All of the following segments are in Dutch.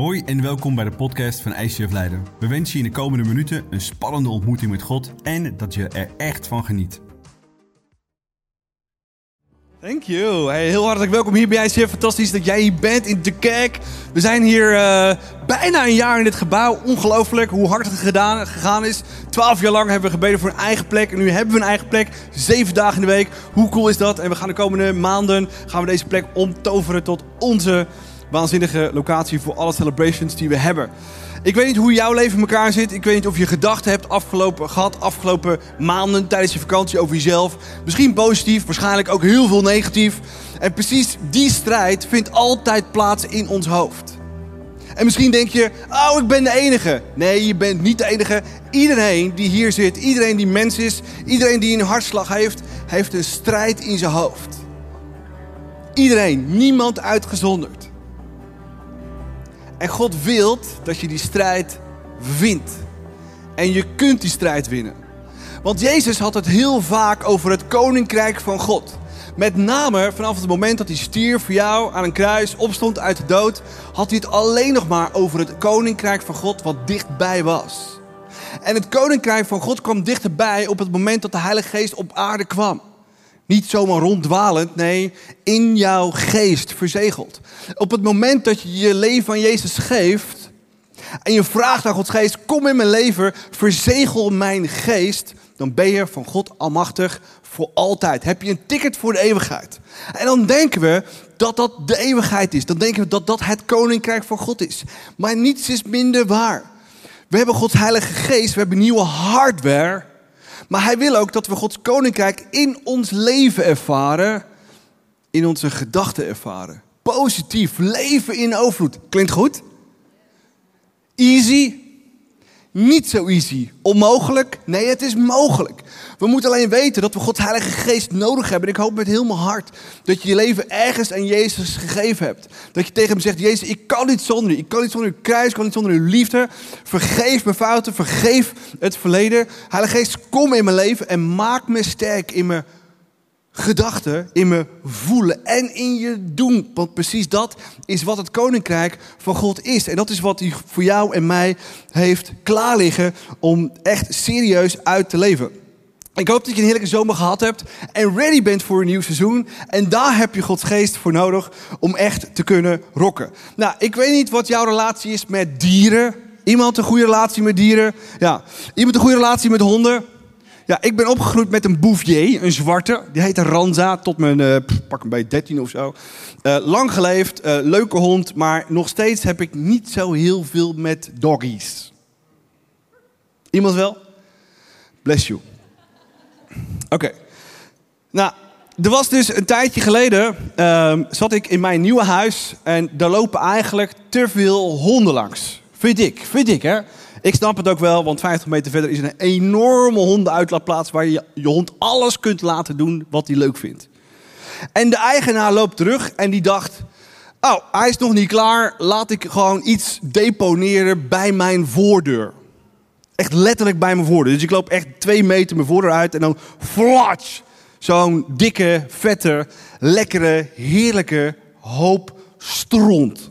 Hoi en welkom bij de podcast van ICF Leiden. We wensen je in de komende minuten een spannende ontmoeting met God en dat je er echt van geniet. Thank you. Hey, heel hartelijk welkom hier bij ICF. Fantastisch dat jij hier bent in de kerk. We zijn hier uh, bijna een jaar in dit gebouw. Ongelooflijk hoe hard het gedaan, gegaan is. Twaalf jaar lang hebben we gebeden voor een eigen plek. En nu hebben we een eigen plek. Zeven dagen in de week. Hoe cool is dat? En we gaan de komende maanden gaan we deze plek omtoveren tot onze waanzinnige locatie voor alle celebrations die we hebben. Ik weet niet hoe jouw leven in elkaar zit. Ik weet niet of je gedachten hebt afgelopen, gehad afgelopen maanden tijdens je vakantie over jezelf. Misschien positief, waarschijnlijk ook heel veel negatief. En precies die strijd vindt altijd plaats in ons hoofd. En misschien denk je, oh, ik ben de enige. Nee, je bent niet de enige. Iedereen die hier zit, iedereen die mens is, iedereen die een hartslag heeft, heeft een strijd in zijn hoofd. Iedereen, niemand uitgezonderd. En God wil dat je die strijd wint. En je kunt die strijd winnen. Want Jezus had het heel vaak over het koninkrijk van God. Met name vanaf het moment dat hij stierf voor jou aan een kruis, opstond uit de dood, had hij het alleen nog maar over het koninkrijk van God wat dichtbij was. En het koninkrijk van God kwam dichterbij op het moment dat de Heilige Geest op aarde kwam. Niet zomaar ronddwalend, nee, in jouw geest verzegeld. Op het moment dat je je leven aan Jezus geeft en je vraagt aan Gods geest, kom in mijn leven, verzegel mijn geest, dan ben je van God almachtig voor altijd. Heb je een ticket voor de eeuwigheid. En dan denken we dat dat de eeuwigheid is. Dan denken we dat dat het koninkrijk van God is. Maar niets is minder waar. We hebben Gods heilige geest, we hebben nieuwe hardware maar hij wil ook dat we Gods koninkrijk in ons leven ervaren, in onze gedachten ervaren. Positief, leven in overvloed. Klinkt goed? Easy? Niet zo easy. Onmogelijk? Nee, het is mogelijk. We moeten alleen weten dat we Gods Heilige Geest nodig hebben. En ik hoop met heel mijn hart dat je je leven ergens aan Jezus gegeven hebt. Dat je tegen hem zegt, Jezus, ik kan niet zonder u. Ik kan niet zonder uw kruis, ik kan niet zonder uw liefde. Vergeef mijn fouten, vergeef het verleden. Heilige Geest, kom in mijn leven en maak me sterk in mijn gedachten, in me voelen en in je doen. Want precies dat is wat het koninkrijk van God is. En dat is wat hij voor jou en mij heeft klaar liggen om echt serieus uit te leven. Ik hoop dat je een heerlijke zomer gehad hebt en ready bent voor een nieuw seizoen. En daar heb je Gods geest voor nodig om echt te kunnen rocken. Nou, ik weet niet wat jouw relatie is met dieren. Iemand een goede relatie met dieren? Ja. Iemand een goede relatie met honden? Ja, ik ben opgegroeid met een Bouvier, een zwarte. Die heette Ranza, tot mijn, uh, pak hem bij 13 of zo. Uh, lang geleefd, uh, leuke hond, maar nog steeds heb ik niet zo heel veel met doggies. Iemand wel? Bless you. Oké. Nou, er was dus een tijdje geleden, uh, zat ik in mijn nieuwe huis en daar lopen eigenlijk te veel honden langs. Vind ik, vind ik hè. Ik snap het ook wel, want 50 meter verder is een enorme hondenuitlaatplaats waar je je hond alles kunt laten doen wat hij leuk vindt. En de eigenaar loopt terug en die dacht, oh, hij is nog niet klaar, laat ik gewoon iets deponeren bij mijn voordeur. Echt letterlijk bij mijn voordeur. Dus ik loop echt twee meter mijn voordeur uit en dan flatsch. Zo'n dikke, vette, lekkere, heerlijke hoop stront.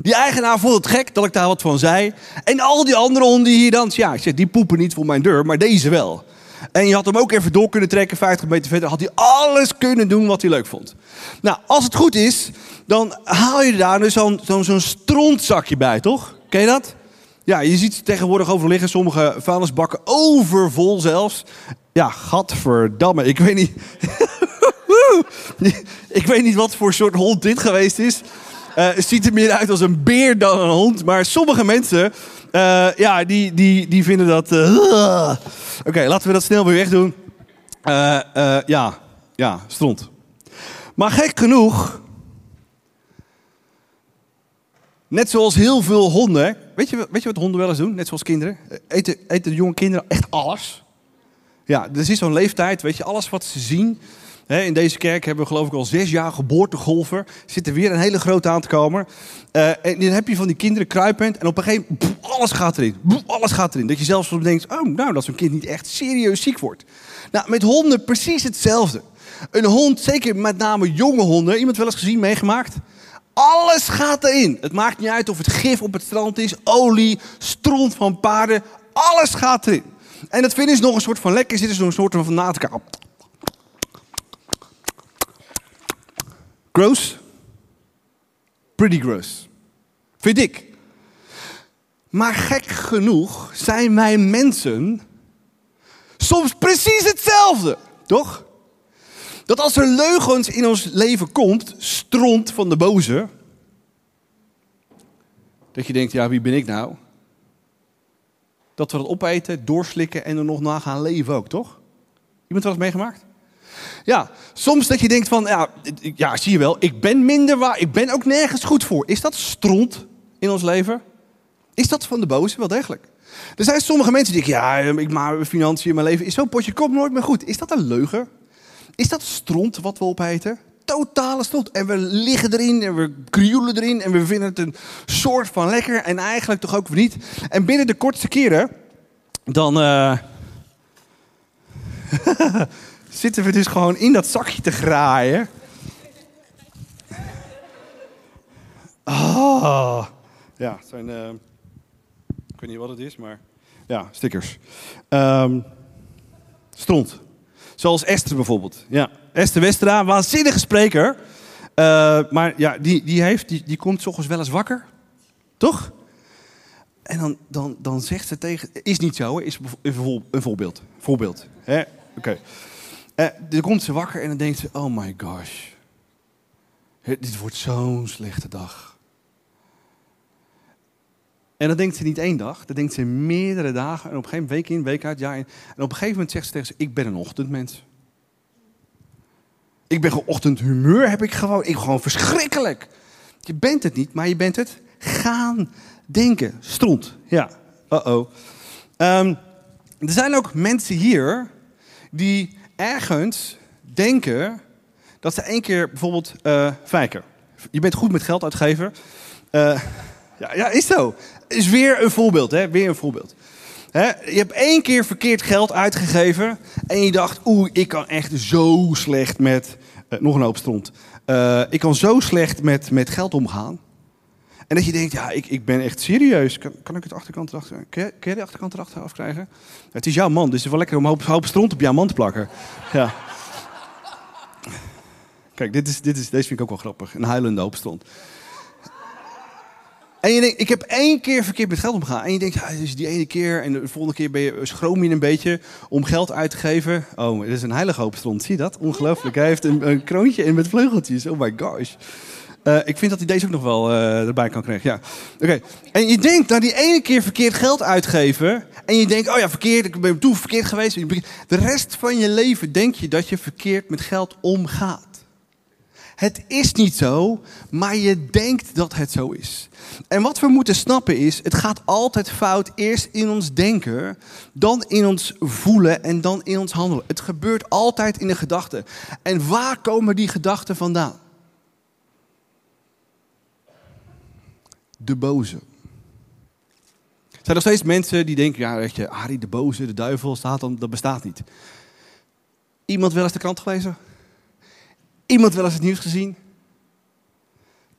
Die eigenaar vond het gek dat ik daar wat van zei. En al die andere honden hier dan, ja, ik zeg, die poepen niet voor mijn deur, maar deze wel. En je had hem ook even door kunnen trekken, 50 meter verder. Had hij alles kunnen doen wat hij leuk vond. Nou, als het goed is, dan haal je daar dus zo'n strontzakje bij, toch? Ken je dat? Ja, je ziet ze tegenwoordig over liggen. Sommige vuilnisbakken overvol zelfs. Ja, gadverdamme. Ik weet niet... ik weet niet wat voor soort hond dit geweest is. Uh, ziet er meer uit als een beer dan een hond. Maar sommige mensen, uh, ja, die, die, die vinden dat... Uh, Oké, laten we dat snel weer wegdoen. ja, ja, stront. Maar gek genoeg... Net zoals heel veel honden... Weet je, weet je wat honden wel eens doen? Net zoals kinderen. Eten, eten jonge kinderen echt alles? Ja, er is zo'n leeftijd, weet je, alles wat ze zien in deze kerk hebben we geloof ik al zes jaar geboortegolven. Zit er weer een hele grote aan te komen. Uh, en dan heb je van die kinderen kruipend. En op een gegeven moment, alles gaat erin. alles gaat erin. Dat je zelfs denkt, oh nou, dat zo'n kind niet echt serieus ziek wordt. Nou, met honden precies hetzelfde. Een hond, zeker met name jonge honden. Iemand wel eens gezien, meegemaakt? Alles gaat erin. Het maakt niet uit of het gif op het strand is, olie, stront van paarden. Alles gaat erin. En dat vinden ze nog een soort van lekker. Zitten ze nog een soort van na Gross? Pretty gross. Vind ik. Maar gek genoeg zijn wij mensen soms precies hetzelfde. Toch? Dat als er leugens in ons leven komt, stront van de boze. Dat je denkt, ja, wie ben ik nou? Dat we dat opeten, doorslikken en er nog na gaan leven ook, toch? Iemand eens meegemaakt? Ja, soms dat je denkt van, ja, ja, zie je wel, ik ben minder waar, ik ben ook nergens goed voor. Is dat stront in ons leven? Is dat van de boze? Wel degelijk. Er zijn sommige mensen die denken, ja, ik maak financiën, mijn leven is zo'n potje, komt nooit meer goed. Is dat een leugen? Is dat stront wat we opeten? Totale stront. En we liggen erin en we krioelen erin en we vinden het een soort van lekker en eigenlijk toch ook niet. En binnen de kortste keren, dan uh, zitten we dus gewoon in dat zakje te graaien. Ah, ja, het zijn, uh, ik weet niet wat het is, maar ja, stickers. Um. Zoals Esther bijvoorbeeld. Ja, Esther Westra, waanzinnige spreker. Uh, maar ja, die, die, heeft, die, die komt ochtends wel eens wakker. Toch? En dan, dan, dan zegt ze tegen... Is niet zo, is een, voorbeeld. Voorbeeld. Oké. Dan komt ze wakker en dan denkt ze... Oh my gosh. Dit wordt zo'n slechte dag. En dan denkt ze niet één dag, dan denkt ze meerdere dagen. En op een gegeven moment, week in, week uit, jaar in. En op een gegeven moment zegt ze tegen ze, ik ben een ochtendmens. Ik ben gewoon ochtendhumeur, heb ik gewoon. Ik gewoon verschrikkelijk. Je bent het niet, maar je bent het gaan denken. Stront, ja. Uh-oh. Um, er zijn ook mensen hier die ergens denken dat ze één keer bijvoorbeeld uh, fijken. Je bent goed met geld uitgeven. Uh, ja, ja, is zo. Is weer een voorbeeld, hè? Weer een voorbeeld. Hè? Je hebt één keer verkeerd geld uitgegeven en je dacht, oeh, ik kan echt zo slecht met, uh, nog een hoop. Uh, ik kan zo slecht met, met geld omgaan. En dat je denkt, ja, ik, ik ben echt serieus. Kan, kan ik het achterkant erachter, kun je, kun de achterkant erachter afkrijgen? Het is jouw man, dus het is wel lekker om een hoop, hoop stront op jouw man te plakken. Ja. Kijk, dit is, dit is, deze vind ik ook wel grappig. Een huilende hoop stront. En je denkt, ik heb één keer verkeerd met geld omgegaan. En je denkt, ja, is die ene keer. En de volgende keer ben je schroom je een beetje om geld uit te geven. Oh, het is een heilige hoop stond. Zie je dat? Ongelooflijk. Hij heeft een, een kroontje in met vleugeltjes. Oh my gosh. Uh, ik vind dat hij deze ook nog wel uh, erbij kan krijgen. Ja. Oké. En je denkt, nou die ene keer verkeerd geld uitgeven. En je denkt, oh ja, verkeerd, ik ben toen verkeerd geweest. De rest van je leven denk je dat je verkeerd met geld omgaat. Het is niet zo, maar je denkt dat het zo is. En wat we moeten snappen is, het gaat altijd fout eerst in ons denken, dan in ons voelen en dan in ons handelen. Het gebeurt altijd in de gedachten. En waar komen die gedachten vandaan? De boze. Er zijn nog steeds mensen die denken, ja, weet je, Arie de boze, de duivel, staat dan, dat bestaat niet. Iemand wel eens de krant gelezen? Iemand wel eens het nieuws gezien?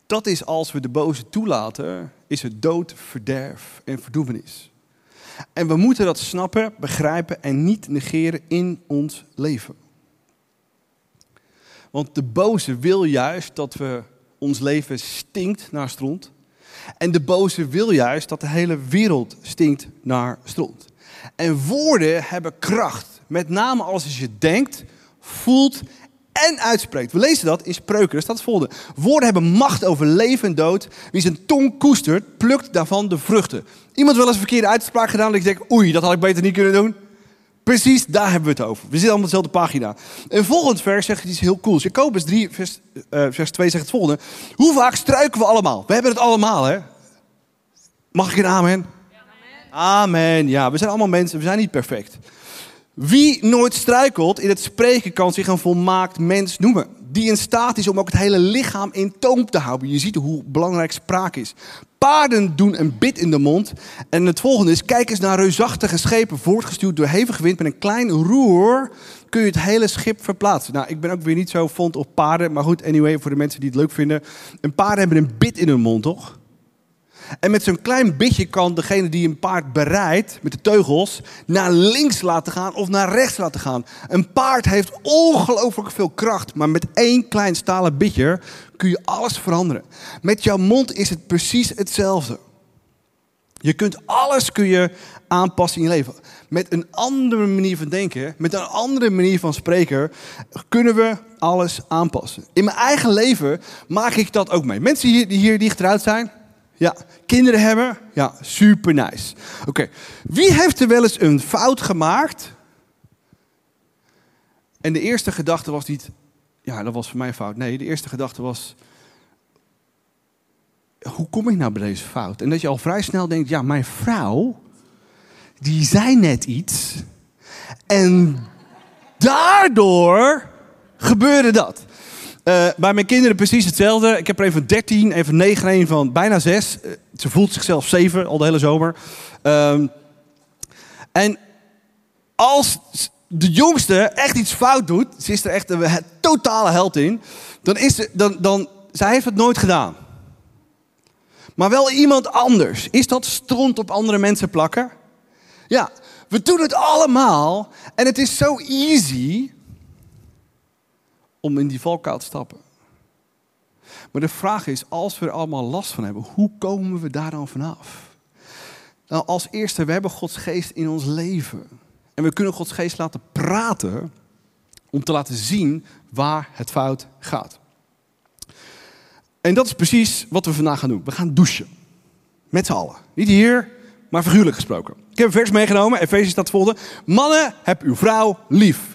Dat is als we de boze toelaten, is het dood, verderf en verdoemenis. En we moeten dat snappen, begrijpen en niet negeren in ons leven. Want de boze wil juist dat we ons leven stinkt naar stront. En de boze wil juist dat de hele wereld stinkt naar stront. En woorden hebben kracht. Met name als je denkt, voelt en uitspreekt. We lezen dat in Spreuken, er staat het volgende. Woorden hebben macht over leven en dood. Wie zijn tong koestert, plukt daarvan de vruchten. Iemand wel eens een verkeerde uitspraak gedaan dat ik denk, oei, dat had ik beter niet kunnen doen. Precies, daar hebben we het over. We zitten allemaal op dezelfde pagina. En volgend vers zegt iets heel cools. Jacobus 3, vers, uh, vers 2 zegt het volgende. Hoe vaak struiken we allemaal? We hebben het allemaal, hè? Mag ik een amen? Amen. Ja, we zijn allemaal mensen, we zijn niet perfect. Wie nooit struikelt in het spreken kan zich een volmaakt mens noemen. Die in staat is om ook het hele lichaam in toom te houden. Je ziet hoe belangrijk spraak is. Paarden doen een bit in de mond. En het volgende is, kijk eens naar reusachtige schepen, voortgestuurd door hevige wind. Met een klein roer kun je het hele schip verplaatsen. Nou, ik ben ook weer niet zo fond op paarden. Maar goed, anyway, voor de mensen die het leuk vinden. Een paarden hebben een bit in hun mond, toch? En met zo'n klein bitje kan degene die een paard bereidt, met de teugels, naar links laten gaan of naar rechts laten gaan. Een paard heeft ongelooflijk veel kracht, maar met één klein stalen bitje kun je alles veranderen. Met jouw mond is het precies hetzelfde. Je kunt alles kun je aanpassen in je leven. Met een andere manier van denken, met een andere manier van spreken, kunnen we alles aanpassen. In mijn eigen leven maak ik dat ook mee. Mensen hier, die hier dicht eruit zijn, ja, kinderen hebben? Ja, super nice. Oké, wie heeft er wel eens een fout gemaakt? En de eerste gedachte was niet, ja, dat was voor mij een fout. Nee, de eerste gedachte was, hoe kom ik nou bij deze fout? En dat je al vrij snel denkt, ja, mijn vrouw, die zei net iets. En daardoor gebeurde dat. Uh, bij mijn kinderen precies hetzelfde. Ik heb er even 13, even 9 en een van bijna 6. Uh, ze voelt zichzelf 7 al de hele zomer. Um, en als de jongste echt iets fout doet, ze is er echt een, een totale held in, dan is ze, dan, dan, zij heeft het nooit gedaan. Maar wel iemand anders. Is dat stront op andere mensen plakken? Ja, we doen het allemaal en het is zo easy om in die valkuil te stappen. Maar de vraag is, als we er allemaal last van hebben, hoe komen we daar dan vanaf? Nou, als eerste, we hebben Gods geest in ons leven. En we kunnen Gods geest laten praten om te laten zien waar het fout gaat. En dat is precies wat we vandaag gaan doen. We gaan douchen. Met z'n allen. Niet hier, maar figuurlijk gesproken. Ik heb een vers meegenomen. Efeze staat volgende. Mannen, heb uw vrouw lief.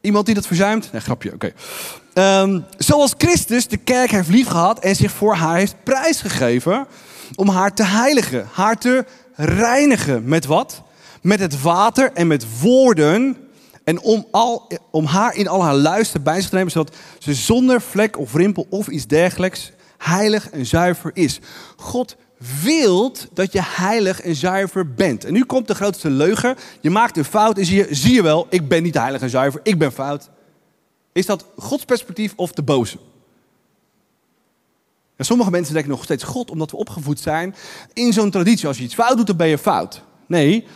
Iemand die dat verzuimt? Nee, grapje, oké. Ehm, zoals Christus de kerk heeft lief gehad en zich voor haar heeft prijsgegeven om haar te heiligen, haar te reinigen. Met wat? Met het water en met woorden. En om, al, om haar in al haar luister bij zich te nemen, zodat ze zonder vlek of rimpel of iets dergelijks heilig en zuiver is. God wilt dat je heilig en zuiver bent. En nu komt de grootste leugen. Je maakt een fout en zie je, zie je wel, ik ben niet heilig en zuiver, ik ben fout. Is dat Gods perspectief of de boze? En sommige mensen denken nog steeds God, omdat we opgevoed zijn in zo'n traditie. Als je iets fout doet, dan ben je fout. Nee,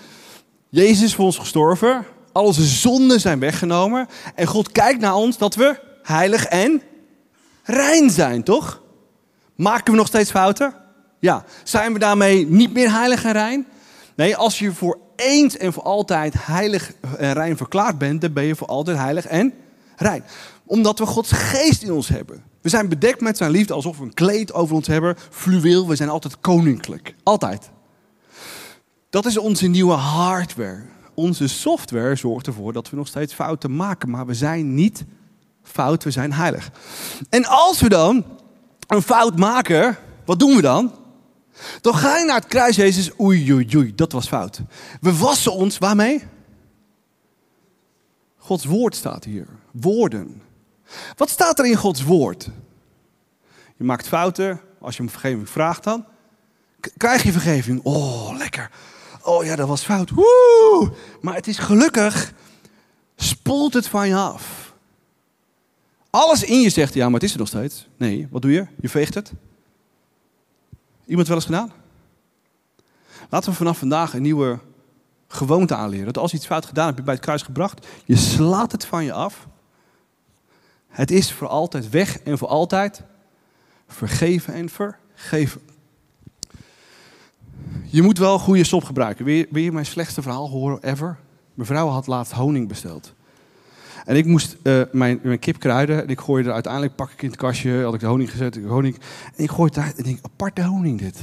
Jezus is voor ons gestorven. Al onze zonden zijn weggenomen. En God kijkt naar ons dat we heilig en rein zijn, toch? Maken we nog steeds fouten? Ja, zijn we daarmee niet meer heilig en rein? Nee, als je voor eens en voor altijd heilig en rein verklaard bent, dan ben je voor altijd heilig en rein. Omdat we Gods geest in ons hebben. We zijn bedekt met zijn liefde alsof we een kleed over ons hebben, fluweel. We zijn altijd koninklijk. Altijd. Dat is onze nieuwe hardware. Onze software zorgt ervoor dat we nog steeds fouten maken, maar we zijn niet fout, we zijn heilig. En als we dan een fout maken, wat doen we dan? Dan ga je naar het kruis, Jezus. Oei, oei, oei, dat was fout. We wassen ons, waarmee? Gods woord staat hier. Woorden. Wat staat er in Gods woord? Je maakt fouten. Als je om vergeving vraagt dan. Krijg je vergeving. Oh, lekker. Oh ja, dat was fout. Woe! Maar het is gelukkig. Spoelt het van je af. Alles in je zegt, ja, maar het is er nog steeds. Nee, wat doe je? Je veegt het. Iemand wel eens gedaan? Laten we vanaf vandaag een nieuwe gewoonte aanleren. Dat als je iets fout gedaan hebt, je bij het kruis gebracht, je slaat het van je af. Het is voor altijd weg en voor altijd vergeven en vergeven. Je moet wel goede sop gebruiken. Wil je, mijn slechtste verhaal horen ever? Mijn vrouw had laatst honing besteld. En ik moest uh, mijn, mijn kip kruiden. En ik gooide er uiteindelijk, pak ik in het kastje, had ik de honing gezet, ik honing. En ik gooi het daar en denk, aparte honing dit.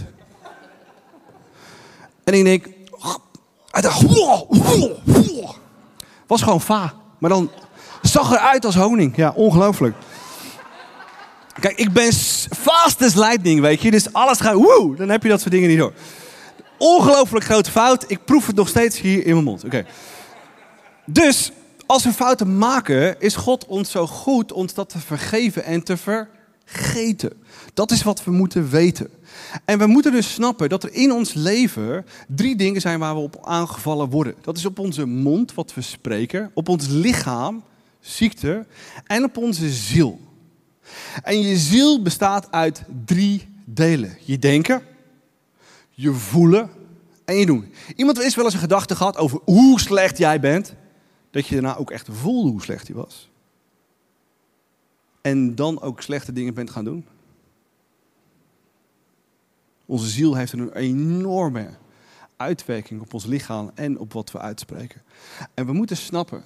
En ik denk, was gewoon va. Maar dan zag eruit als honing. Ja, ongelooflijk. Kijk, ik ben fast as lightning, weet je. Dus alles gaat, woe, dan heb je dat soort dingen niet door. Ongelooflijk grote fout. Ik proef het nog steeds hier in mijn mond. Oké. Dus als we fouten maken, is God ons zo goed ons dat te vergeven en te vergeten. Dat is wat we moeten weten. En we moeten dus snappen dat er in ons leven drie dingen zijn waar we op aangevallen worden. Dat is op onze mond, wat we spreken, op ons lichaam, ziekte, en op onze ziel. En je ziel bestaat uit drie delen. Je denken, je voelen en je doen. Iemand is wel eens een gedachte gehad over hoe slecht jij bent, dat je daarna ook echt voelde hoe slecht hij was. En dan ook slechte dingen bent gaan doen. Onze ziel heeft een enorme uitwerking op ons lichaam en op wat we uitspreken. En we moeten snappen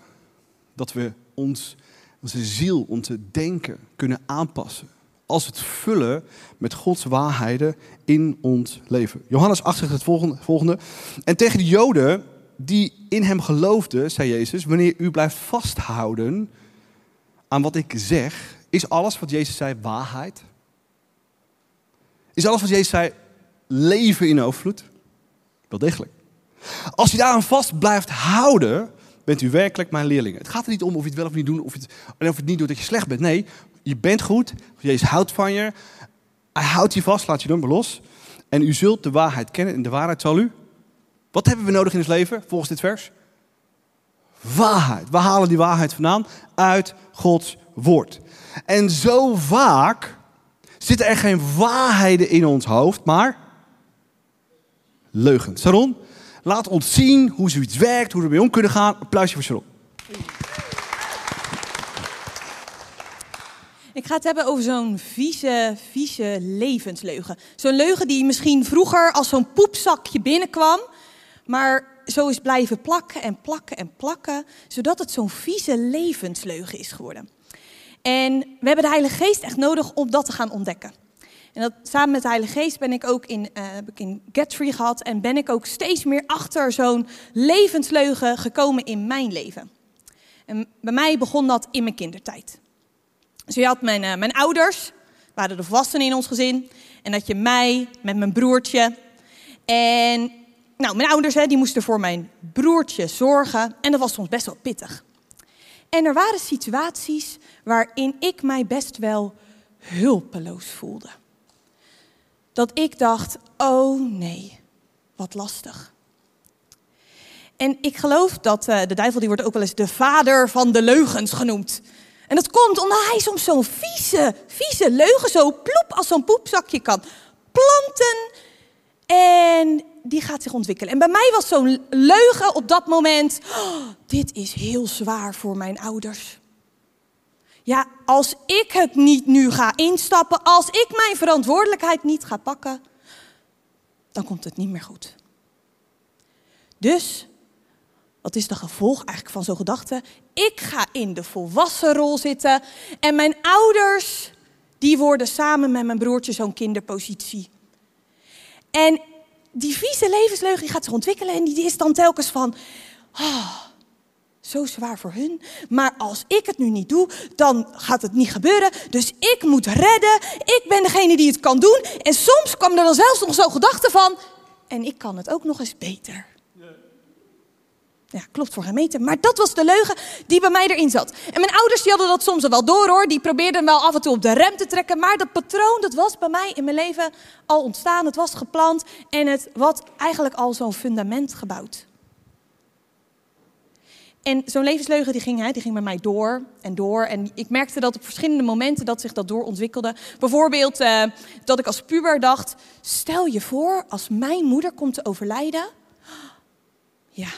dat we ons, onze ziel, onze denken kunnen aanpassen. Als het vullen met Gods waarheden in ons leven. Johannes 8 zegt het volgende. En tegen de Joden die in hem geloofden, zei Jezus, wanneer u blijft vasthouden aan wat ik zeg, is alles wat Jezus zei waarheid? Is alles wat Jezus zei leven in overvloed? Wel degelijk. Als je daaraan vast blijft houden, bent u werkelijk mijn leerling. Het gaat er niet om of je het wel of niet doet, of het, of het niet doet dat je slecht bent. Nee, je bent goed. Jezus houdt van je. Hij houdt je vast, laat je maar los. En u zult de waarheid kennen en de waarheid zal u. Wat hebben we nodig in het leven volgens dit vers? Waarheid. We halen die waarheid vandaan uit Gods woord. En zo vaak zitten er geen waarheden in ons hoofd, maar leugens. Sharon, laat ons zien hoe zoiets werkt, hoe we ermee om kunnen gaan. Applausje voor Sharon. Ik ga het hebben over zo'n vieze, vieze levensleugen. Zo'n leugen die misschien vroeger als zo'n poepzakje binnenkwam, maar zo is blijven plakken en plakken en plakken, zodat het zo'n vieze levensleugen is geworden. En we hebben de Heilige Geest echt nodig om dat te gaan ontdekken. En dat, samen met de Heilige Geest ben ik ook in, uh, Get Free gehad en ben ik ook steeds meer achter zo'n levensleugen gekomen in mijn leven. En bij mij begon dat in mijn kindertijd. Dus je had mijn, uh, mijn ouders, waren de volwassenen in ons gezin. En dat je mij met mijn broertje. En nou, mijn ouders hè, die moesten voor mijn broertje zorgen. En dat was soms best wel pittig. En er waren situaties waarin ik mij best wel hulpeloos voelde. Dat ik dacht, oh nee, wat lastig. En ik geloof dat uh, de duivel, die wordt ook wel eens de vader van de leugens genoemd. En dat komt omdat hij soms zo'n vieze, vieze leugen zo ploep als zo'n poepzakje kan planten. En die gaat zich ontwikkelen. En bij mij was zo'n leugen op dat moment, oh, dit is heel zwaar voor mijn ouders. Ja, als ik het niet nu ga instappen, als ik mijn verantwoordelijkheid niet ga pakken, dan komt het niet meer goed. Dus, wat is de gevolg eigenlijk van zo'n gedachte? Ik ga in de volwassenrol zitten en mijn ouders, die worden samen met mijn broertje zo'n kinderpositie. En die vieze levensleugen die gaat zich ontwikkelen en die is dan telkens van, oh, zo zwaar voor hun. Maar als ik het nu niet doe, dan gaat het niet gebeuren. Dus ik moet redden. Ik ben degene die het kan doen. En soms kwam er dan zelfs nog zo'n gedachte van, en ik kan het ook nog eens beter. Ja, klopt voor meter. Maar dat was de leugen die bij mij erin zat. En mijn ouders die hadden dat soms wel door hoor. Die probeerden wel af en toe op de rem te trekken. Maar dat patroon, dat was bij mij in mijn leven al ontstaan. Het was geplant en het was eigenlijk al zo'n fundament gebouwd. En zo'n levensleugen die ging, hè, die ging bij mij door en door. En ik merkte dat op verschillende momenten dat zich dat doorontwikkelde. Bijvoorbeeld uh, dat ik als puber dacht, stel je voor als mijn moeder komt te overlijden. Ja,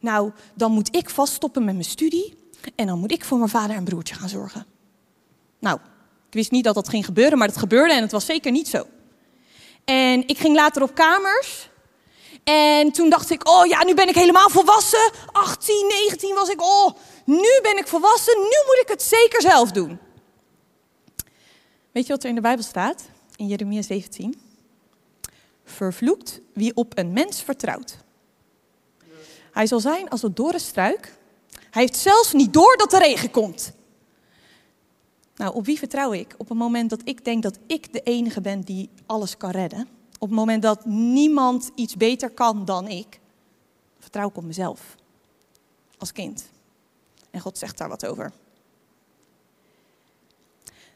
nou, dan moet ik vaststoppen met mijn studie en dan moet ik voor mijn vader en broertje gaan zorgen. Nou, ik wist niet dat dat ging gebeuren, maar het gebeurde en het was zeker niet zo. En ik ging later op kamers en toen dacht ik, oh ja, nu ben ik helemaal volwassen. 18, 19 was ik, oh, nu ben ik volwassen, nu moet ik het zeker zelf doen. Weet je wat er in de Bijbel staat? In Jeremia 17. Vervloekt wie op een mens vertrouwt. Hij zal zijn als een dorre struik. Hij heeft zelfs niet door dat de regen komt. Nou, op wie vertrouw ik? Op het moment dat ik denk dat ik de enige ben die alles kan redden. Op het moment dat niemand iets beter kan dan ik. Vertrouw ik op mezelf. Als kind. En God zegt daar wat over.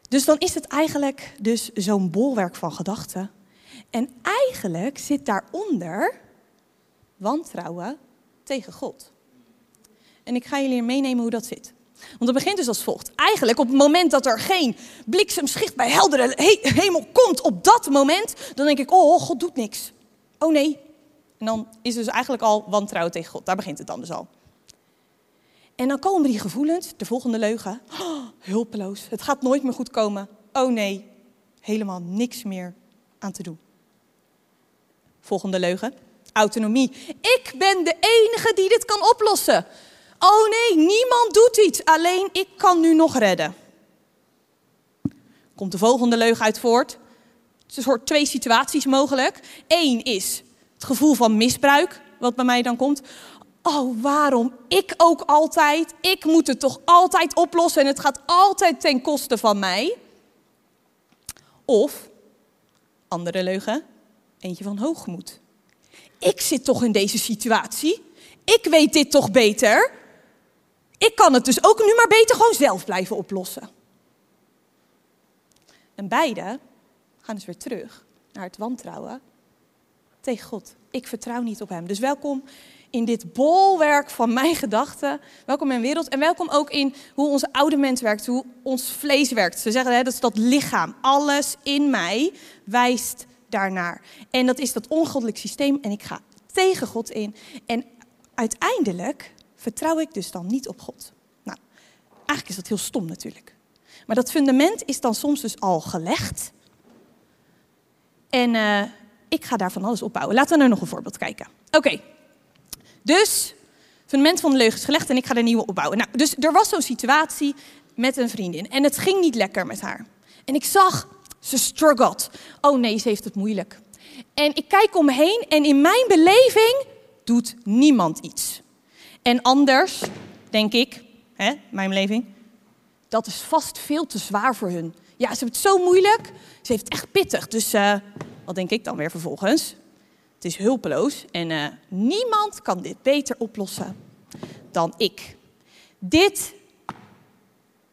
Dus dan is het eigenlijk dus zo'n bolwerk van gedachten. En eigenlijk zit daaronder wantrouwen tegen God. En ik ga jullie meenemen hoe dat zit. Want het begint dus als volgt. Eigenlijk op het moment dat er geen bliksemschicht bij heldere hemel komt, op dat moment, dan denk ik, oh, God doet niks. Oh nee. En dan is dus eigenlijk al wantrouwen tegen God. Daar begint het dan dus al. En dan komen die gevoelens, de volgende leugen. Oh, hulpeloos, het gaat nooit meer goed komen. Oh nee, helemaal niks meer aan te doen. Volgende leugen, autonomie. Ik ben de enige die dit kan oplossen. Oh nee, niemand doet iets, alleen ik kan nu nog redden. Komt de volgende leugen uit voort. Het is soort twee situaties mogelijk. Eén is het gevoel van misbruik, wat bij mij dan komt. Oh, waarom? Ik ook altijd. Ik moet het toch altijd oplossen en het gaat altijd ten koste van mij. Of, andere leugen, eentje van hoogmoed. Ik zit toch in deze situatie. Ik weet dit toch beter. Ik kan het dus ook nu maar beter gewoon zelf blijven oplossen. En beide gaan dus weer terug naar het wantrouwen tegen God. Ik vertrouw niet op Hem. Dus welkom in dit bolwerk van mijn gedachten. Welkom in mijn wereld. En welkom ook in hoe onze oude mens werkt, hoe ons vlees werkt. Ze zeggen hè, dat is dat lichaam. Alles in mij wijst daarnaar. En dat is dat ongoddelijk systeem. En ik ga tegen God in. En uiteindelijk vertrouw ik dus dan niet op God. Nou, eigenlijk is dat heel stom natuurlijk. Maar dat fundament is dan soms dus al gelegd. En uh, ik ga daar van alles opbouwen. Laten we naar nog een voorbeeld kijken. Oké, dus fundament van de leugen is gelegd en ik ga er nieuwe opbouwen. Nou, dus er was zo'n situatie met een vriendin en het ging niet lekker met haar. En ik zag, ze struggled. Oh nee, ze heeft het moeilijk. En ik kijk om me heen en in mijn beleving doet niemand iets. En anders, denk ik, hè, mijn beleving, dat is vast veel te zwaar voor hun. Ja, ze heeft het zo moeilijk, ze heeft het echt pittig. Dus uh, wat denk ik dan weer vervolgens? Het is hulpeloos en uh, niemand kan dit beter oplossen dan ik. Dit,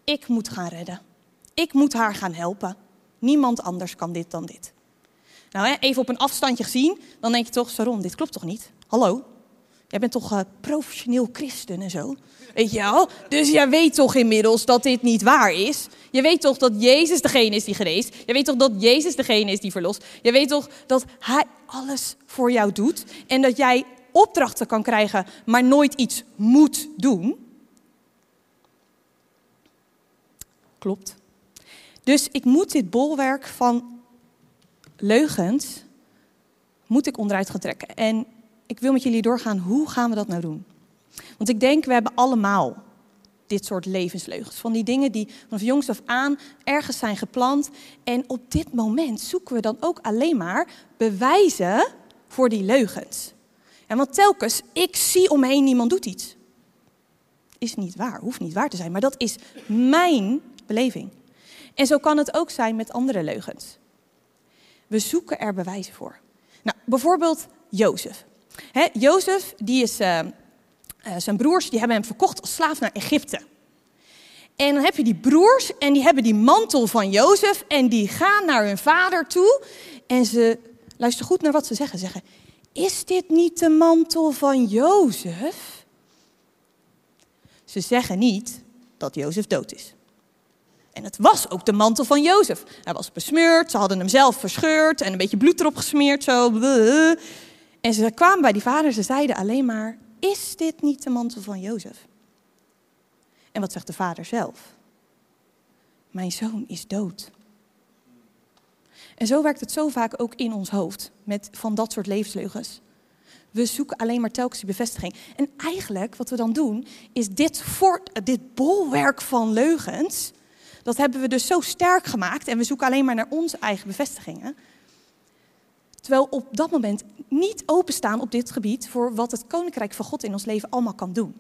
ik moet gaan redden. Ik moet haar gaan helpen. Niemand anders kan dit dan dit. Nou, even op een afstandje gezien, dan denk je toch, Saron, dit klopt toch niet? Hallo? Jij bent toch uh, professioneel christen en zo? Weet je wel? Dus jij weet toch inmiddels dat dit niet waar is? Je weet toch dat Jezus degene is die geneest? Je weet toch dat Jezus degene is die verlost? Je weet toch dat Hij alles voor jou doet? En dat jij opdrachten kan krijgen, maar nooit iets moet doen? Klopt. Dus ik moet dit bolwerk van leugens, moet ik onderuit gaan trekken. En ik wil met jullie doorgaan, hoe gaan we dat nou doen? Want ik denk, we hebben allemaal dit soort levensleugens. Van die dingen die vanaf jongs af aan ergens zijn geplant. En op dit moment zoeken we dan ook alleen maar bewijzen voor die leugens. En want telkens, ik zie omheen, niemand doet iets. Is niet waar, hoeft niet waar te zijn, maar dat is mijn beleving. En zo kan het ook zijn met andere leugens. We zoeken er bewijzen voor. Nou, bijvoorbeeld Jozef. He, Jozef, die is, uh, zijn broers, die hebben hem verkocht als slaaf naar Egypte. En dan heb je die broers en die hebben die mantel van Jozef en die gaan naar hun vader toe. En ze, luister goed naar wat ze zeggen, zeggen, is dit niet de mantel van Jozef? Ze zeggen niet dat Jozef dood is. En het was ook de mantel van Jozef. Hij was besmeurd, ze hadden hem zelf verscheurd en een beetje bloed erop gesmeerd. Zo. En ze kwamen bij die vader, ze zeiden alleen maar, is dit niet de mantel van Jozef? En wat zegt de vader zelf? Mijn zoon is dood. En zo werkt het zo vaak ook in ons hoofd, met van dat soort levensleugens. We zoeken alleen maar telkens die bevestiging. En eigenlijk, wat we dan doen, is dit, voort, dit bolwerk van leugens, dat hebben we dus zo sterk gemaakt en we zoeken alleen maar naar onze eigen bevestigingen. Terwijl op dat moment niet openstaan op dit gebied voor wat het koninkrijk van God in ons leven allemaal kan doen.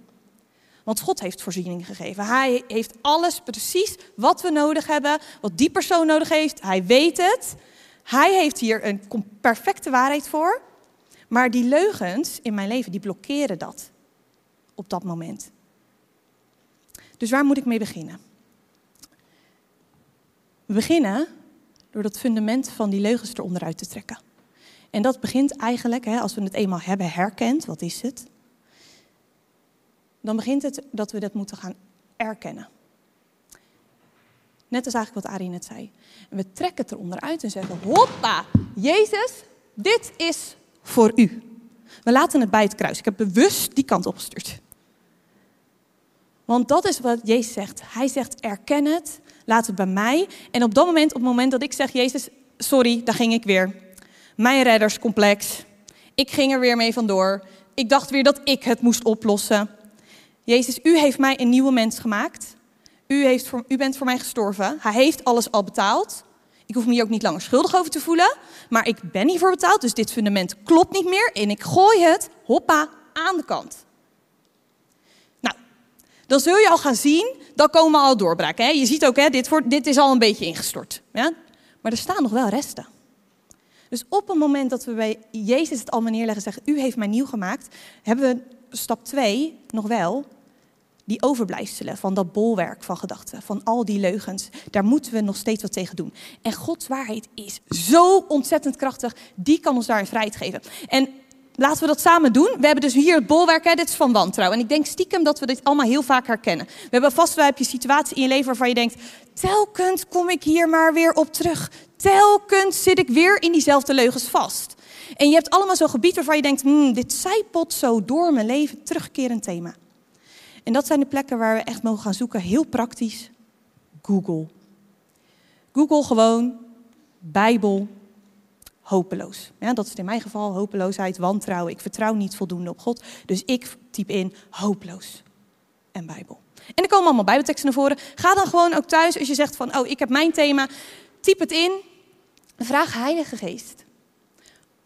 Want God heeft voorziening gegeven. Hij heeft alles precies wat we nodig hebben, wat die persoon nodig heeft. Hij weet het. Hij heeft hier een perfecte waarheid voor. Maar die leugens in mijn leven, die blokkeren dat op dat moment. Dus waar moet ik mee beginnen? We beginnen door dat fundament van die leugens eronder uit te trekken. En dat begint eigenlijk, hè, als we het eenmaal hebben herkend, wat is het? Dan begint het dat we dat moeten gaan erkennen. Net als eigenlijk wat Arie net zei. We trekken het eronder uit en zeggen: Hoppa, Jezus, dit is voor u. We laten het bij het kruis. Ik heb bewust die kant opgestuurd. Want dat is wat Jezus zegt. Hij zegt: erken het, laat het bij mij. En op dat moment, op het moment dat ik zeg: Jezus, sorry, daar ging ik weer. Mijn redderscomplex. Ik ging er weer mee vandoor. Ik dacht weer dat ik het moest oplossen. Jezus, u heeft mij een nieuwe mens gemaakt. U, heeft voor, u bent voor mij gestorven. Hij heeft alles al betaald. Ik hoef me hier ook niet langer schuldig over te voelen. Maar ik ben hiervoor betaald, dus dit fundament klopt niet meer. En ik gooi het, hoppa, aan de kant. Dan zul je al gaan zien, dan komen al doorbraken. Hè? Je ziet ook, hè, dit, dit is al een beetje ingestort. Ja? Maar er staan nog wel resten. Dus op het moment dat we bij Jezus het allemaal neerleggen en zeggen, u heeft mij nieuw gemaakt, hebben we stap 2 nog wel die overblijfselen van dat bolwerk van gedachten, van al die leugens, daar moeten we nog steeds wat tegen doen. En Gods waarheid is zo ontzettend krachtig, die kan ons daarin vrijheid geven. En laten we dat samen doen. We hebben dus hier het bolwerk, dit is van wantrouwen. En ik denk stiekem dat we dit allemaal heel vaak herkennen. We hebben vast wel je situatie in je leven waarvan je denkt, telkens kom ik hier maar weer op terug. Telkens zit ik weer in diezelfde leugens vast. En je hebt allemaal zo'n gebied waarvan je denkt, hmm, dit zijpelt zo door mijn leven, terugkerend thema. En dat zijn de plekken waar we echt mogen gaan zoeken. Heel praktisch. Google. Google gewoon Bijbel hopeloos. Ja, dat is in mijn geval hopeloosheid, wantrouwen. Ik vertrouw niet voldoende op God. Dus ik typ in hopeloos en Bijbel. En er komen allemaal Bijbelteksten naar voren. Ga dan gewoon ook thuis als je zegt van, oh, ik heb mijn thema. Typ het in. Vraag Heilige Geest.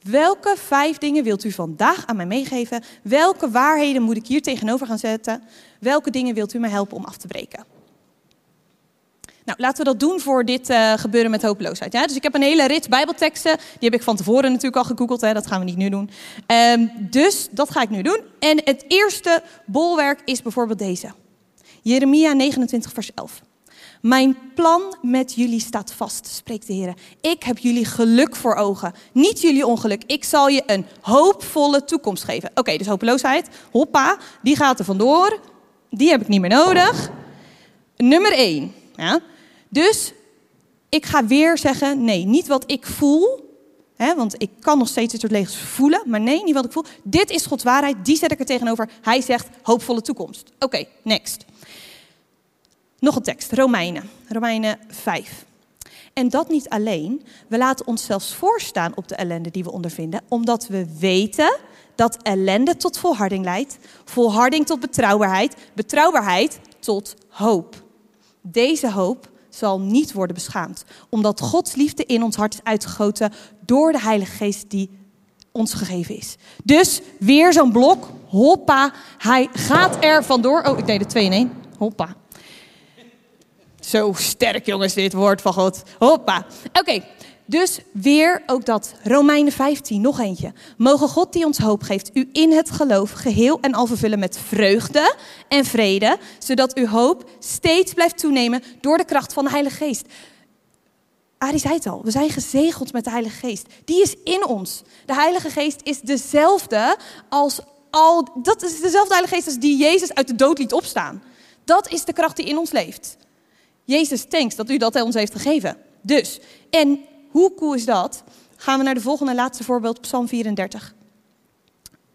Welke vijf dingen wilt u vandaag aan mij meegeven? Welke waarheden moet ik hier tegenover gaan zetten? Welke dingen wilt u me helpen om af te breken? Nou, laten we dat doen voor dit uh, gebeuren met hopeloosheid. Ja? Dus ik heb een hele rit Bijbelteksten. Die heb ik van tevoren natuurlijk al gegoogeld. Hè? Dat gaan we niet nu doen. Um, dus dat ga ik nu doen. En het eerste bolwerk is bijvoorbeeld deze. Jeremia 29, vers 11. Mijn plan met jullie staat vast, spreekt de Heer. Ik heb jullie geluk voor ogen, niet jullie ongeluk. Ik zal je een hoopvolle toekomst geven. Oké, dus hopeloosheid, hoppa, die gaat er vandoor. Die heb ik niet meer nodig. Nummer één. Ja. Dus ik ga weer zeggen, nee, niet wat ik voel. Want ik kan nog steeds dit soort legers voelen. Maar nee, niet wat ik voel. Dit is Gods waarheid, die zet ik er tegenover. Hij zegt hoopvolle toekomst. Oké, next. Nog een tekst, Romeinen, Romeinen 5. En dat niet alleen, we laten ons zelfs voorstaan op de ellende die we ondervinden, omdat we weten dat ellende tot volharding leidt, volharding tot betrouwbaarheid, betrouwbaarheid tot hoop. Deze hoop zal niet worden beschaamd, omdat Gods liefde in ons hart is uitgegoten door de Heilige Geest die ons gegeven is. Dus weer zo'n blok, hoppa, hij gaat er vandoor. Oh, ik deed de twee in één. Hoppa. Zo sterk, jongens, dit woord van God. Hoppa. Oké, dus weer ook dat. Romeinen 15, nog eentje. Mogen God die ons hoop geeft, u in het geloof geheel en al vervullen met vreugde en vrede, zodat uw hoop steeds blijft toenemen door de kracht van de Heilige Geest. Arie zei het al, we zijn gezegeld met de Heilige Geest. Die is in ons. De Heilige Geest is dezelfde als al, dat is dezelfde Heilige Geest als die Jezus uit de dood liet opstaan. Dat is de kracht die in ons leeft. Jezus, thanks dat u dat ons heeft gegeven. Dus, en hoe cool is dat? Gaan we naar de volgende laatste voorbeeld, Psalm 34.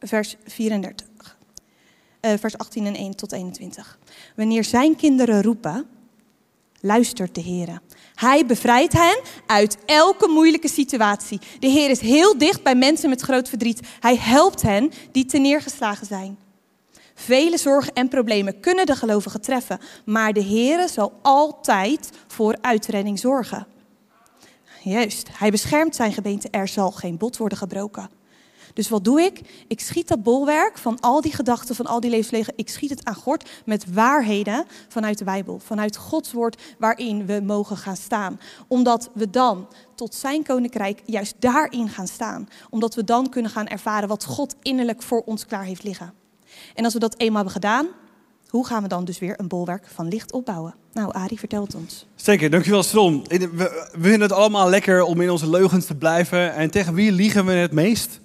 Vers 34. Uh, vers 18 en 1 tot 21. Wanneer zijn kinderen roepen, luistert de Heer. Hij bevrijdt hen uit elke moeilijke situatie. De Heer is heel dicht bij mensen met groot verdriet. Hij helpt hen die te neergeslagen zijn. Vele zorgen en problemen kunnen de gelovigen treffen, maar de Heer zal altijd voor uitredding zorgen. Juist, hij beschermt zijn gebeente, er zal geen bot worden gebroken. Dus wat doe ik? Ik schiet dat bolwerk van al die gedachten, van al die levenswegen, ik schiet het aan gort met waarheden vanuit de Bijbel, vanuit Gods woord waarin we mogen gaan staan. Omdat we dan tot zijn koninkrijk juist daarin gaan staan. Omdat we dan kunnen gaan ervaren wat God innerlijk voor ons klaar heeft liggen. En als we dat eenmaal hebben gedaan, Hoe gaan we dan dus weer een bolwerk van licht opbouwen? Nou, Arie vertelt ons. Zeker, dankjewel Strom. We, vinden het allemaal lekker om in onze leugens te blijven. En tegen wie liegen we het meest?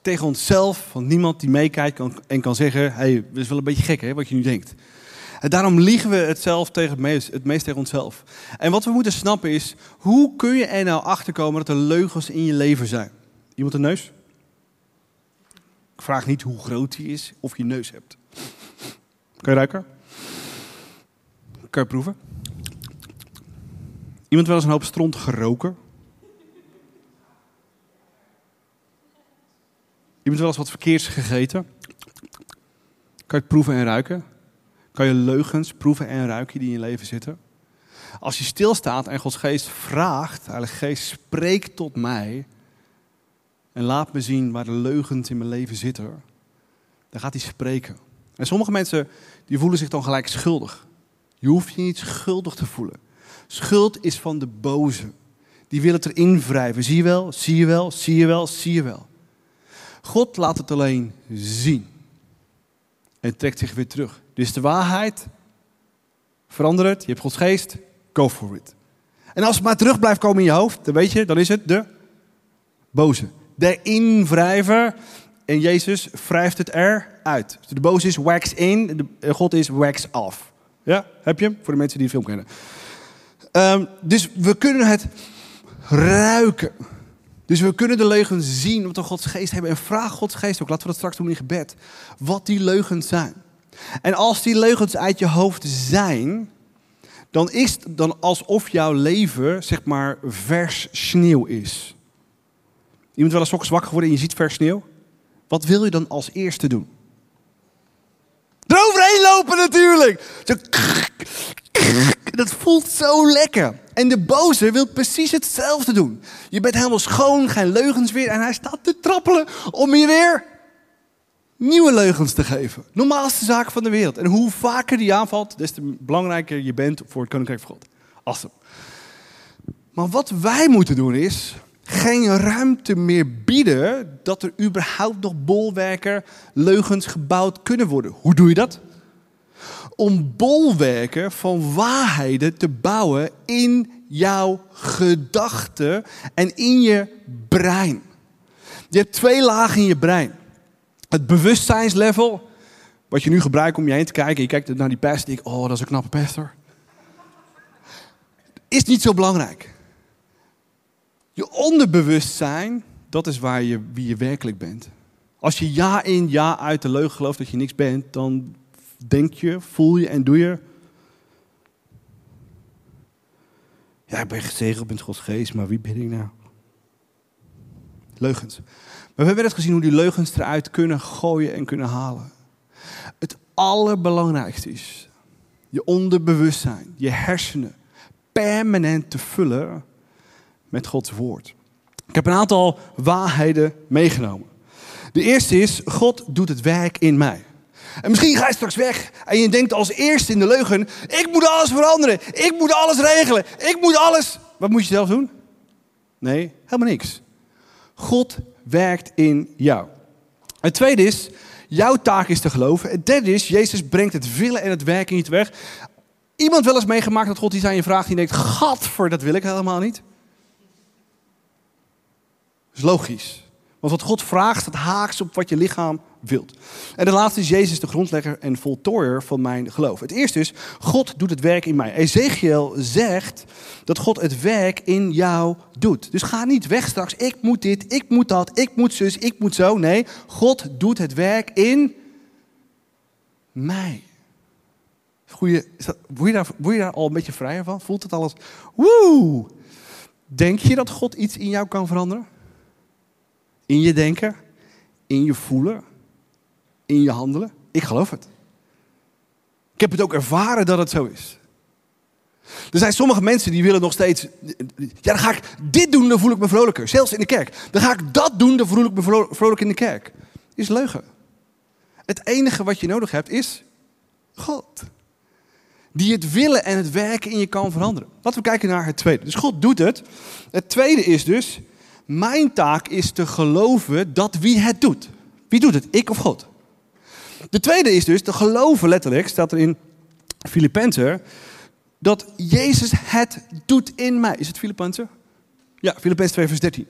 Tegen onszelf, want niemand die meekijkt kan, en kan zeggen... hey, dat is wel een beetje gek hè, wat je nu denkt. En daarom liegen we het zelf tegen het meest, het meest tegen onszelf. En wat we moeten snappen is, hoe kun je er nou achter komen dat er leugens in je leven zijn? Iemand een neus? Ik vraag niet hoe groot die is of je neus hebt. Kan je ruiken? Kan je proeven? Iemand wel eens een hoop stront geroken? Iemand wel eens wat verkeers gegeten? Kan je het proeven en ruiken? Kan je leugens proeven en ruiken die in je leven zitten? Als je stilstaat en Gods geest vraagt, Heilige Geest, spreek tot mij en laat me zien waar de leugens in mijn leven zitten, dan gaat hij spreken. En sommige mensen die voelen zich dan gelijk schuldig. Je hoeft je niet schuldig te voelen. Schuld is van de boze. Die wil het erin wrijven. Zie je wel, zie je wel, zie je wel, zie je wel. God laat het alleen zien. En trekt zich weer terug. Dus de waarheid, verander het. Je hebt Gods geest, go for it. En als het maar terug blijft komen in je hoofd, dan weet je, dan is het de boze. De invrijver. En Jezus wrijft het eruit. De boze is wax in, de God is wax off. Ja, heb je hem? Voor de mensen die de film kennen. Um, dus we kunnen het ruiken. Dus we kunnen de leugens zien, wat we Gods geest hebben. En vraag Gods geest ook, laten we dat straks doen in gebed. Wat die leugens zijn. En als die leugens uit je hoofd zijn, dan is het dan alsof jouw leven, zeg maar, vers sneeuw is. Iemand wel eens zwak geworden en je ziet vers sneeuw? Wat wil je dan als eerste doen? Eroverheen lopen natuurlijk. Zo, dat voelt zo lekker. En de boze wil precies hetzelfde doen. Je bent helemaal schoon, geen leugens weer. En hij staat te trappelen om je weer nieuwe leugens te geven. Normaalste zaak van de wereld. En hoe vaker die aanvalt, des te belangrijker je bent voor het Koninkrijk van God. Awesome. Maar wat wij moeten doen is geen ruimte meer bieden dat er überhaupt nog bolwerken, leugens gebouwd kunnen worden. Hoe doe je dat? Om bolwerken van waarheden te bouwen in jouw gedachten en in je brein. Je hebt twee lagen in je brein. Het bewustzijnslevel, wat je nu gebruikt om je heen te kijken. Je kijkt naar die pest en denkt, oh, dat is een knappe pester. Is niet zo belangrijk. Je onderbewustzijn, dat is waar je, wie je werkelijk bent. Als je ja in, ja uit de leugen gelooft dat je niks bent, dan denk je, voel je en doe je. Ja, ik ben gezegend met Gods geest, maar wie ben ik nou? Leugens. Maar we hebben net gezien hoe die leugens eruit kunnen gooien en kunnen halen. Het allerbelangrijkste is je onderbewustzijn, je hersenen, permanent te vullen met Gods woord. Ik heb een aantal waarheden meegenomen. De eerste is, God doet het werk in mij. En misschien ga je straks weg en je denkt als eerste in de leugen, ik moet alles veranderen, ik moet alles regelen, ik moet alles. Wat moet je zelf doen? Nee, helemaal niks. God werkt in jou. Het tweede is, jouw taak is te geloven. Het derde is, Jezus brengt het willen en het werken je weg. Iemand wel eens meegemaakt dat God iets aan je vraagt en je denkt, gadver, dat wil ik helemaal niet. Dat is logisch. Want wat God vraagt, dat haaks op wat je lichaam wilt. En de laatste is Jezus de grondlegger en voltooier van mijn geloof. Het eerste is, God doet het werk in mij. Ezekiel zegt dat God het werk in jou doet. Dus ga niet weg straks, ik moet dit, ik moet dat, ik moet zus, ik moet zo. Nee, God doet het werk in mij. Goeie, word, je daar, je daar al een beetje vrijer van? Voelt het alles, woe! Denk je dat God iets in jou kan veranderen? In je denken, in je voelen, in je handelen. Ik geloof het. Ik heb het ook ervaren dat het zo is. Er zijn sommige mensen die willen nog steeds. Ja, dan ga ik dit doen, dan voel ik me vrolijker. Zelfs in de kerk. Dan ga ik dat doen, dan voel ik me vrolijk in de kerk. Is leugen. Het enige wat je nodig hebt is God. Die het willen en het werken in je kan veranderen. Laten we kijken naar het tweede. Dus God doet het. Het tweede is dus mijn taak is te geloven dat wie het doet. Wie doet het? Ik of God? De tweede is dus te geloven, letterlijk, staat er in Filippenzen, dat Jezus het doet in mij. Is het Filippenzen? Ja, Filippenzen 2 vers 13.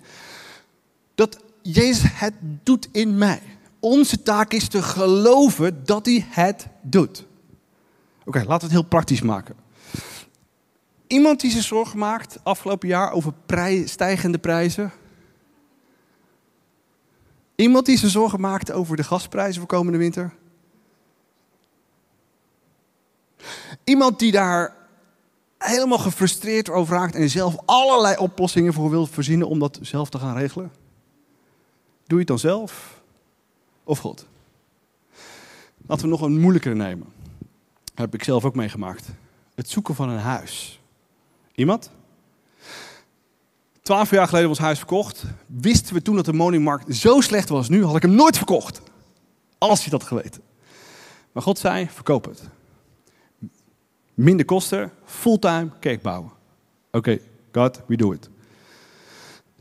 Dat Jezus het doet in mij. Onze taak is te geloven dat hij het doet. Oké, laten we het heel praktisch maken. Iemand die zich zorgen maakt afgelopen jaar over stijgende prijzen. Iemand die zich zorgen maakt over de gasprijzen voor komende winter. Iemand die daar helemaal gefrustreerd over raakt en zelf allerlei oplossingen voor wil verzinnen om dat zelf te gaan regelen. Doe je het dan zelf of God? Laten we nog een moeilijkere nemen. Heb ik zelf ook meegemaakt. Het zoeken van een huis. Iemand? Twaalf jaar geleden was huis verkocht. Wisten we toen dat de woningmarkt zo slecht was nu, had ik hem nooit verkocht. Als je dat geweten. Maar God zei, verkoop het. Minder kosten, fulltime kerk bouwen. Oké, God, we do it.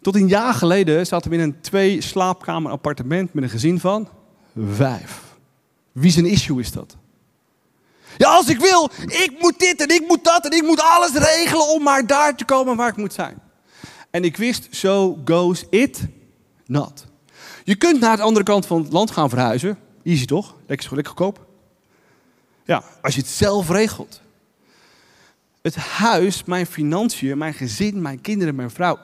Tot een jaar geleden zaten we in een twee slaapkamer appartement met een gezin van vijf. Wie zijn issue is dat? Ja, als ik wil, ik moet dit en ik moet dat en ik moet alles regelen om maar daar te komen waar ik moet zijn. En ik wist, so goes it not. Je kunt naar de andere kant van het land gaan verhuizen. Easy toch? Lekker, lekker goedkoop. Ja, als je het zelf regelt. Het huis, mijn financiën, mijn gezin, mijn kinderen, mijn vrouw.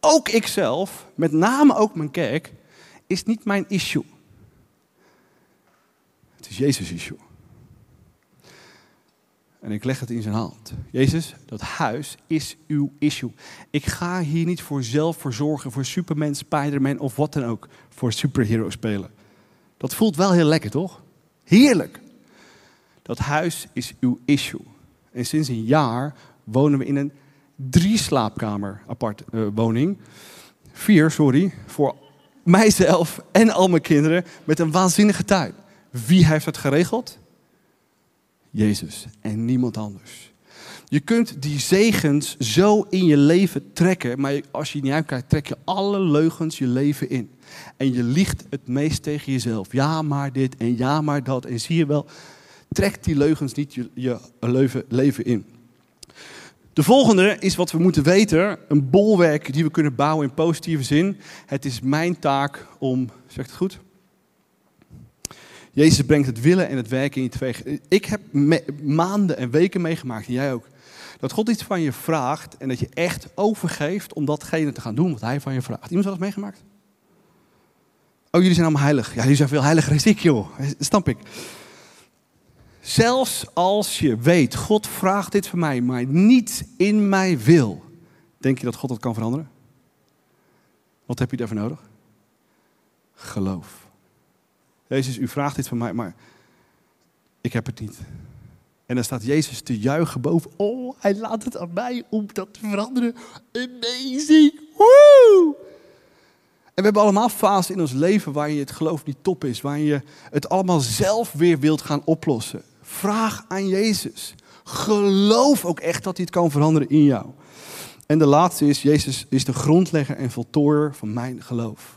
Ook ikzelf, met name ook mijn kerk, is niet mijn issue. Het is Jezus' issue. En ik leg het in zijn hand. Jezus, dat huis is uw issue. Ik ga hier niet voor zelf verzorgen, voor Superman, Spider-Man of wat dan ook, voor superhero spelen. Dat voelt wel heel lekker, toch? Heerlijk. Dat huis is uw issue. En sinds een jaar wonen we in een drie slaapkamer apart uh, woning. Vier, sorry, voor mijzelf en al mijn kinderen met een waanzinnige tuin. Wie heeft het geregeld? Jezus en niemand anders. Je kunt die zegens zo in je leven trekken, maar als je niet uitkijkt, trek je alle leugens je leven in. En je liegt het meest tegen jezelf. Ja, maar dit en ja, maar dat. En zie je wel, trek die leugens niet je, je leven in. De volgende is wat we moeten weten, een bolwerk die we kunnen bouwen in positieve zin. Het is mijn taak om, zegt het goed? Jezus brengt het willen en het werken in je twee. Ik heb maanden en weken meegemaakt, en jij ook. Dat God iets van je vraagt en dat je echt overgeeft om datgene te gaan doen wat hij van je vraagt. Iemand heeft dat meegemaakt? Oh, jullie zijn allemaal heilig. Ja, jullie zijn veel heiliger dan ik, joh. Stamp ik. Zelfs als je weet, God vraagt dit van mij, maar niet in mij wil. Denk je dat God dat kan veranderen? Wat heb je daarvoor nodig? Geloof. Jezus, u vraagt dit van mij, maar ik heb het niet. En dan staat Jezus te juichen boven. Oh, hij laat het aan mij om dat te veranderen. Amazing. En we hebben allemaal fases in ons leven waarin je het geloof niet top is. Waarin je het allemaal zelf weer wilt gaan oplossen. Vraag aan Jezus. Geloof ook echt dat hij het kan veranderen in jou. En de laatste is, Jezus is de grondlegger en voltooier van mijn geloof.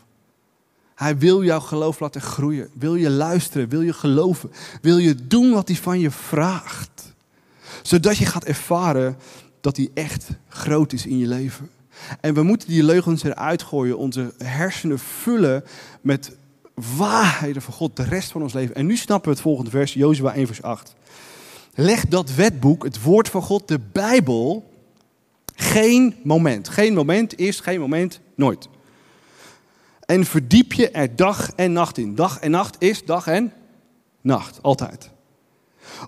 Hij wil jouw geloof laten groeien. Wil je luisteren? Wil je geloven? Wil je doen wat hij van je vraagt? Zodat je gaat ervaren dat hij echt groot is in je leven. En we moeten die leugens eruit gooien, onze hersenen vullen met waarheden van God de rest van ons leven. En nu snappen we het volgende vers, Jozua 1 vers 8. Leg dat wetboek, het woord van God, de Bijbel, geen moment. Geen moment is geen moment, nooit. En verdiep je er dag en nacht in. Dag en nacht is dag en nacht, altijd.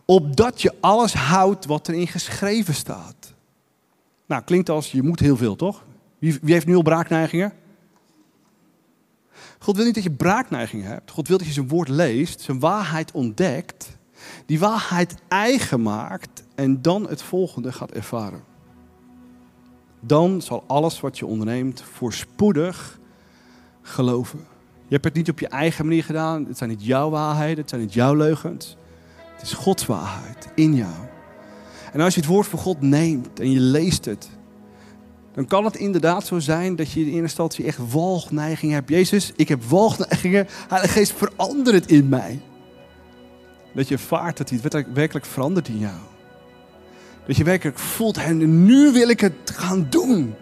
Opdat je alles houdt wat erin geschreven staat. Nou, klinkt als je moet heel veel, toch? Wie, wie heeft nu al braakneigingen? God wil niet dat je braakneigingen hebt. God wil dat je zijn woord leest, zijn waarheid ontdekt, die waarheid eigen maakt en dan het volgende gaat ervaren. Dan zal alles wat je onderneemt voorspoedig geloven. Je hebt het niet op je eigen manier gedaan. Het zijn niet jouw waarheden, het zijn niet jouw leugens. Het is Gods waarheid in jou. En als je het woord van God neemt en je leest het, dan kan het inderdaad zo zijn dat je in eerste instantie echt walgneigingen hebt. Jezus, ik heb walgneigingen. Heilige Geest, verander het in mij. Dat je ervaart dat hij het werkelijk verandert in jou. Dat je werkelijk voelt, en nu wil ik het gaan doen.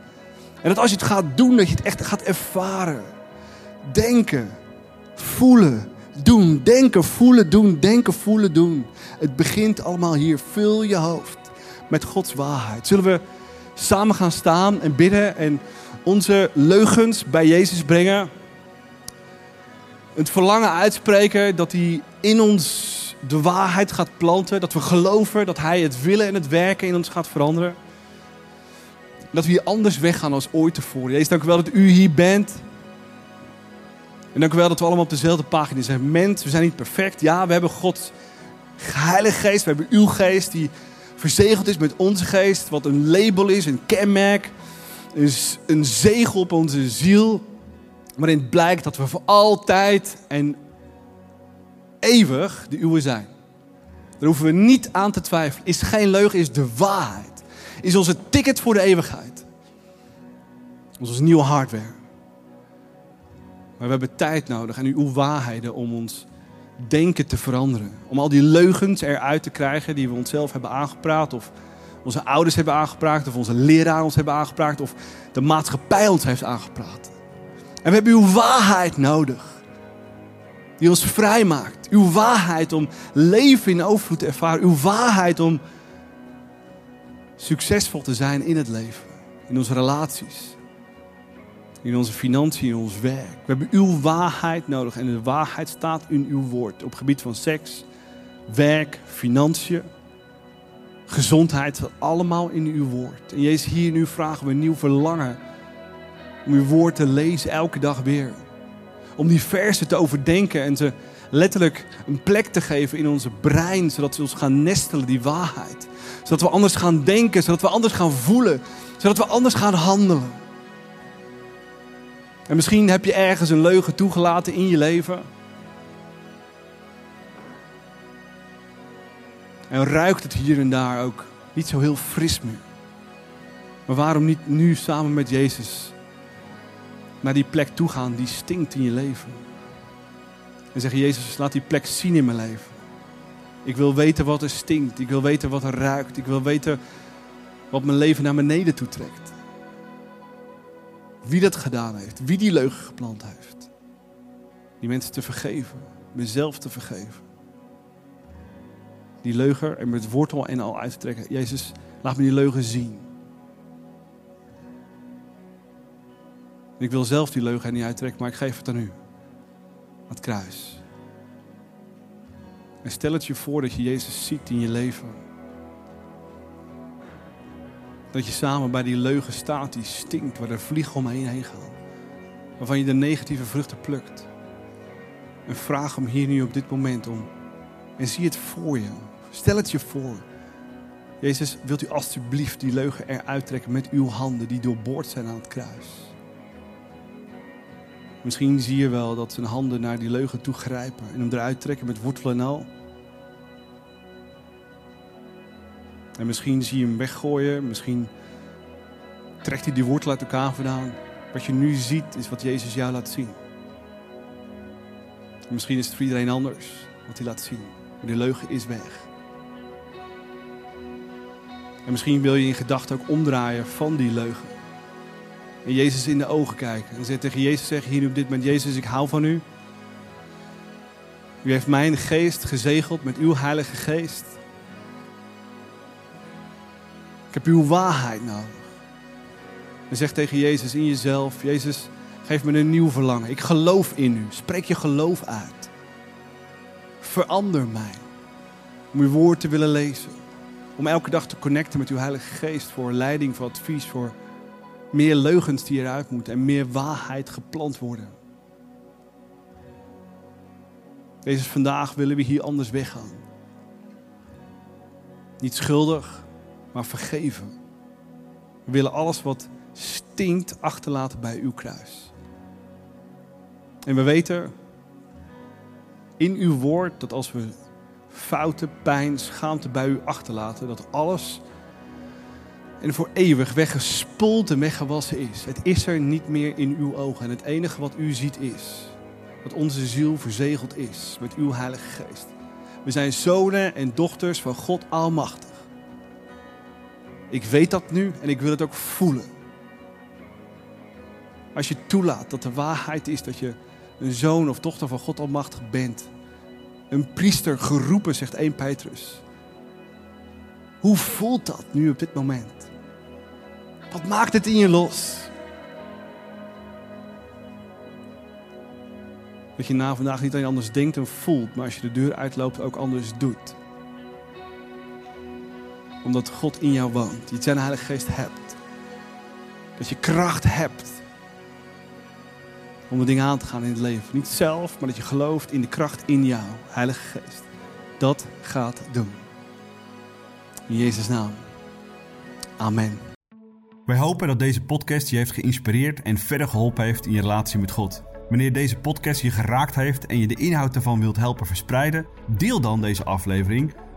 En dat als je het gaat doen, dat je het echt gaat ervaren. Denken, voelen, doen. Denken, voelen, doen. Denken, voelen, doen. Het begint allemaal hier. Vul je hoofd met Gods waarheid. Zullen we samen gaan staan en bidden en onze leugens bij Jezus brengen? Het verlangen uitspreken dat hij in ons de waarheid gaat planten. Dat we geloven dat hij het willen en het werken in ons gaat veranderen. Dat we hier anders weggaan als ooit tevoren. Jezus, dank u wel dat u hier bent. En dank u wel dat we allemaal op dezelfde pagina zijn. Mens, we zijn niet perfect. Ja, we hebben Gods heilige geest. We hebben uw geest die verzegeld is met onze geest. Wat een label is, een kenmerk. Een, een zegel op onze ziel. Waarin blijkt dat we voor altijd en eeuwig de uwe zijn. Daar hoeven we niet aan te twijfelen. Is geen leugen, is de waarheid. Is onze ticket voor de eeuwigheid. Is onze nieuwe hardware. Maar we hebben tijd nodig en uw waarheden om ons denken te veranderen. Om al die leugens eruit te krijgen die we onszelf hebben aangepraat. Of onze ouders hebben aangepraat. Of onze leraar ons hebben aangepraat. Of de maatschappij ons heeft aangepraat. En we hebben uw waarheid nodig. Die ons vrijmaakt. Uw waarheid om leven in overvloed te ervaren. Uw waarheid om succesvol te zijn in het leven. In onze relaties. In onze financiën, in ons werk. We hebben uw waarheid nodig. En de waarheid staat in uw woord. Op gebied van seks, werk, financiën, gezondheid. Allemaal in uw woord. En Jezus, hier nu vragen we een nieuw verlangen. Om uw woord te lezen elke dag weer. Om die versen te overdenken en ze letterlijk een plek te geven in onze brein. Zodat ze ons gaan nestelen, die waarheid. Zodat we anders gaan denken, zodat we anders gaan voelen. Zodat we anders gaan handelen. En misschien heb je ergens een leugen toegelaten in je leven. En ruikt het hier en daar ook niet zo heel fris meer. Maar waarom niet nu samen met Jezus naar die plek toe gaan die stinkt in je leven? En zeggen, Jezus, laat die plek zien in mijn leven. Ik wil weten wat er stinkt. Ik wil weten wat er ruikt. Ik wil weten wat mijn leven naar beneden toe trekt. Wie dat gedaan heeft. Wie die leugen geplant heeft. Die mensen te vergeven. Mezelf te vergeven. Die leugen er met wortel en al uit te trekken. Jezus, laat me die leugen zien. Ik wil zelf die leugen niet uittrekken, maar ik geef het aan u. Aan het kruis. En stel het je voor dat je Jezus ziet in je leven. Dat je samen bij die leugen staat die stinkt, waar er vliegen omheen heen gaan. Waarvan je de negatieve vruchten plukt. En vraag hem hier nu op dit moment om. En zie het voor je. Stel het je voor. Jezus, wilt u alstublieft die leugen eruit trekken met uw handen die doorboord zijn aan het kruis? Misschien zie je wel dat zijn handen naar die leugen toe grijpen en hem eruit trekken met wortel en. En misschien zie je hem weggooien, misschien trekt hij die wortel uit elkaar vandaan. Wat je nu ziet is wat Jezus jou laat zien. En misschien is het voor iedereen anders wat hij laat zien. Maar die leugen is weg. En misschien wil je in gedachten ook omdraaien van die leugen. En Jezus in de ogen kijken. En tegen Jezus zeggen hier op dit moment, Jezus, ik hou van u. U heeft mijn geest gezegeld met uw heilige geest. Ik heb uw waarheid nodig. En zeg tegen Jezus in jezelf, Jezus, geef me een nieuw verlangen. Ik geloof in u. Spreek je geloof uit. Verander mij. Om uw woord te willen lezen. Om elke dag te connecten met uw heilige geest voor leiding, voor advies, voor meer leugens die eruit moeten en meer waarheid geplant worden. Jezus, vandaag willen we hier anders weggaan. Niet schuldig, maar vergeven. We willen alles wat stinkt achterlaten bij uw kruis. En we weten in uw woord dat als we fouten, pijn, schaamte bij u achterlaten, dat alles en voor eeuwig weggespoeld en weggewassen is. Het is er niet meer in uw ogen. En het enige wat u ziet is dat onze ziel verzegeld is met uw Heilige Geest. We zijn zonen en dochters van God Almachtig. Ik weet dat nu en ik wil het ook voelen. Als je toelaat dat de waarheid is dat je een zoon of dochter van God Almachtig bent. Een priester geroepen, zegt 1 Petrus. Hoe voelt dat nu op dit moment? Wat maakt het in je los? Dat je na vandaag niet alleen anders denkt en voelt, maar als je de deur uitloopt ook anders doet. Omdat God in jou woont. Dat je zijn Heilige Geest hebt. Dat je kracht hebt om de dingen aan te gaan in het leven. Niet zelf, maar dat je gelooft in de kracht in jou, Heilige Geest. Dat gaat doen. In Jezus' naam. Amen. Wij hopen dat deze podcast je heeft geïnspireerd en verder geholpen heeft in je relatie met God. Wanneer deze podcast je geraakt heeft en je de inhoud ervan wilt helpen verspreiden, deel dan deze aflevering